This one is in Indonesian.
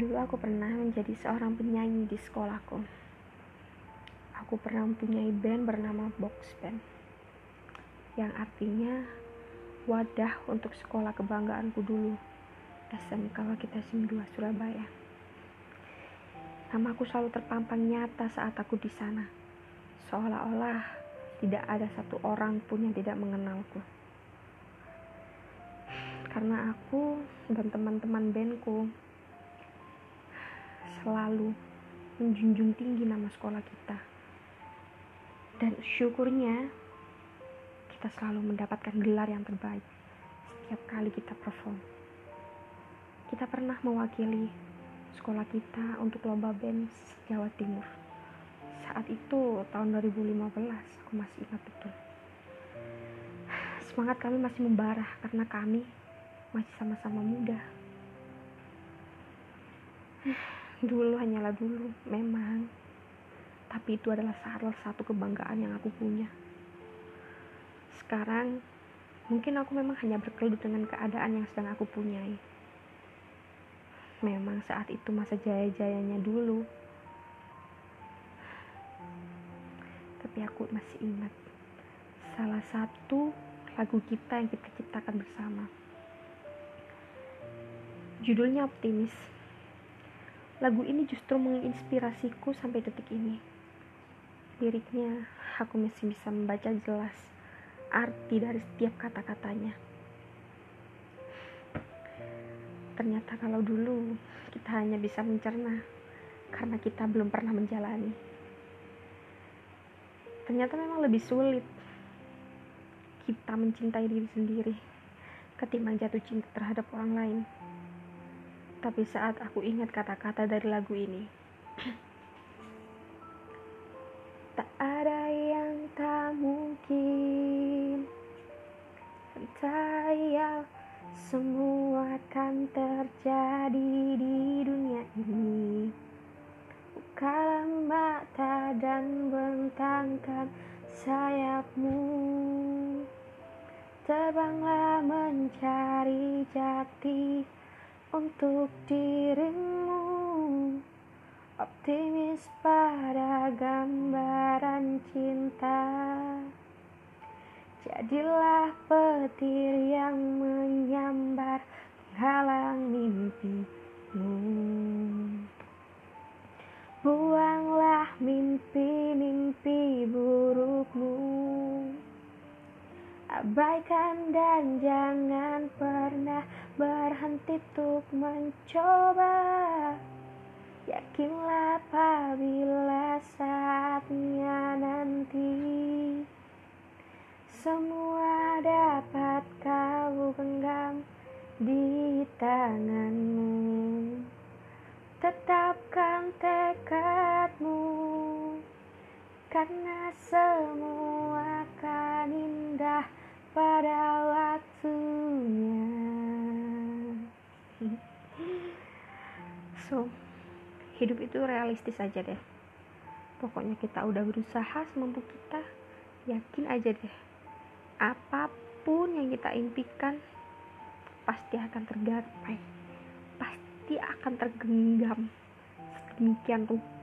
Dulu aku pernah menjadi seorang penyanyi di sekolahku. Aku pernah mempunyai band bernama Box Band. Yang artinya wadah untuk sekolah kebanggaanku dulu. SMK Wakitasim 2 Surabaya. Namaku selalu terpampang nyata saat aku di sana. Seolah-olah tidak ada satu orang pun yang tidak mengenalku. Karena aku dan teman-teman bandku selalu menjunjung tinggi nama sekolah kita. Dan syukurnya kita selalu mendapatkan gelar yang terbaik setiap kali kita perform. Kita pernah mewakili sekolah kita untuk lomba band Jawa Timur. Saat itu tahun 2015, aku masih ingat betul. Semangat kami masih membara karena kami masih sama-sama muda. Dulu hanyalah dulu, memang. Tapi itu adalah salah satu kebanggaan yang aku punya. Sekarang, mungkin aku memang hanya berkelut dengan keadaan yang sedang aku punyai. Memang saat itu masa jaya-jayanya dulu. Tapi aku masih ingat salah satu lagu kita yang kita ciptakan bersama. Judulnya Optimis. Lagu ini justru menginspirasiku sampai detik ini. Liriknya, aku masih bisa membaca jelas arti dari setiap kata-katanya. Ternyata kalau dulu kita hanya bisa mencerna karena kita belum pernah menjalani. Ternyata memang lebih sulit kita mencintai diri sendiri ketimbang jatuh cinta terhadap orang lain. Tapi saat aku ingat kata-kata dari lagu ini, tak ada yang tak mungkin. Entah semua akan terjadi di dunia ini. Bukalah mata dan bentangkan sayapmu. Terbanglah mencari jati untuk dirimu Optimis pada gambaran cinta. Jadilah petir yang menyambar menghalang mimpimu. Buanglah mimpi-mimpi burukmu Abaikan dan jangan pernah berhenti untuk mencoba. Yakinlah apabila saatnya nanti Semua dapat kau genggam di tanganmu. Tetapkan tekadmu Karena semua akan indah pada waktunya. So hidup itu realistis aja deh. Pokoknya kita udah berusaha semampu kita yakin aja deh. Apa pun yang kita impikan pasti akan tergapai. Pasti akan tergenggam. Sedemikian rupa